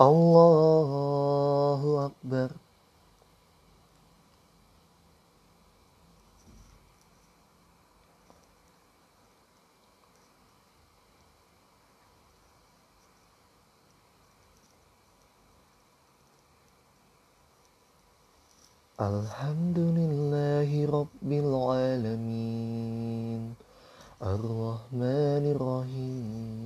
الله أكبر الحمد لله رب العالمين الرحمن الرحيم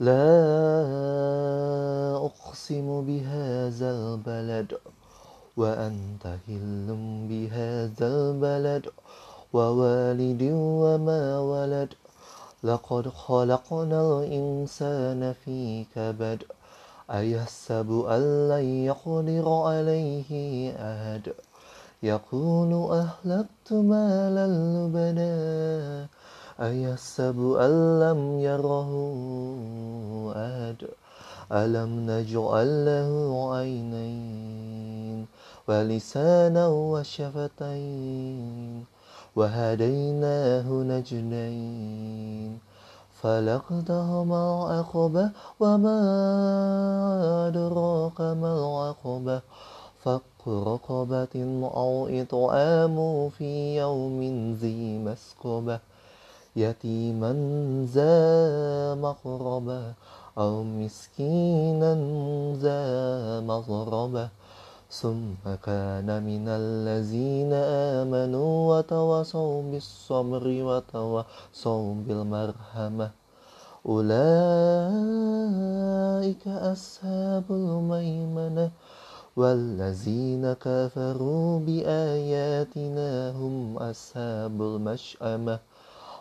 لا أقسم بهذا البلد وأنت هل بهذا البلد ووالد وما ولد. لقد خلقنا الإنسان في كبد أيحسب أن لن يقدر عليه أحد؟ يقول أهلكت مالا لبنا أيحسب أن لم يره أحد؟ ألم نجعل له عينين ولسانا وشفتين وهديناه نجدين فلقدهما العقبة وما أدراك ما العقبة؟ فك رقبة أو إطعام في يوم ذي مسكبة يتيما ذا مقربة أو مسكينا ذا مغربة ثم كان من الذين آمنوا وتواصوا بالصبر وتواصوا بالمرحمة أولئك أصحاب الميمنة والذين كفروا بآياتنا هم أصحاب المشأمة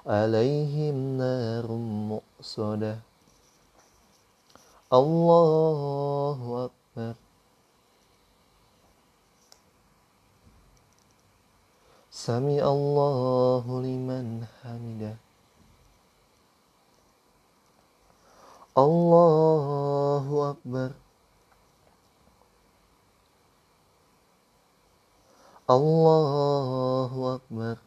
عليهم نار مؤصدة. الله أكبر. سمع الله لمن حمده. الله أكبر. الله أكبر.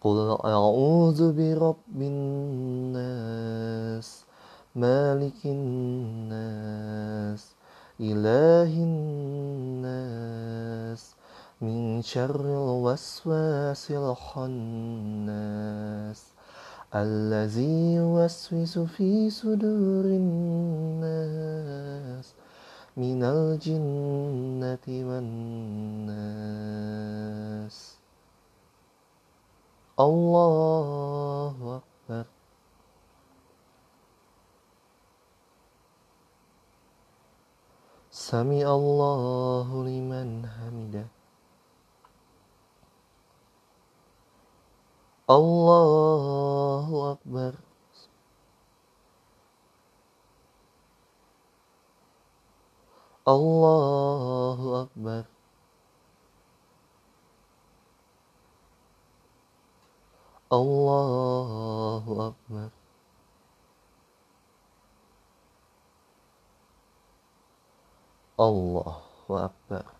قل أعوذ برب الناس مالك الناس إله الناس من شر الوسواس الخناس الذي يوسوس في صدور الناس من الجنة والناس. الله أكبر سمع الله لمن حمده الله أكبر الله أكبر الله أكبر الله أكبر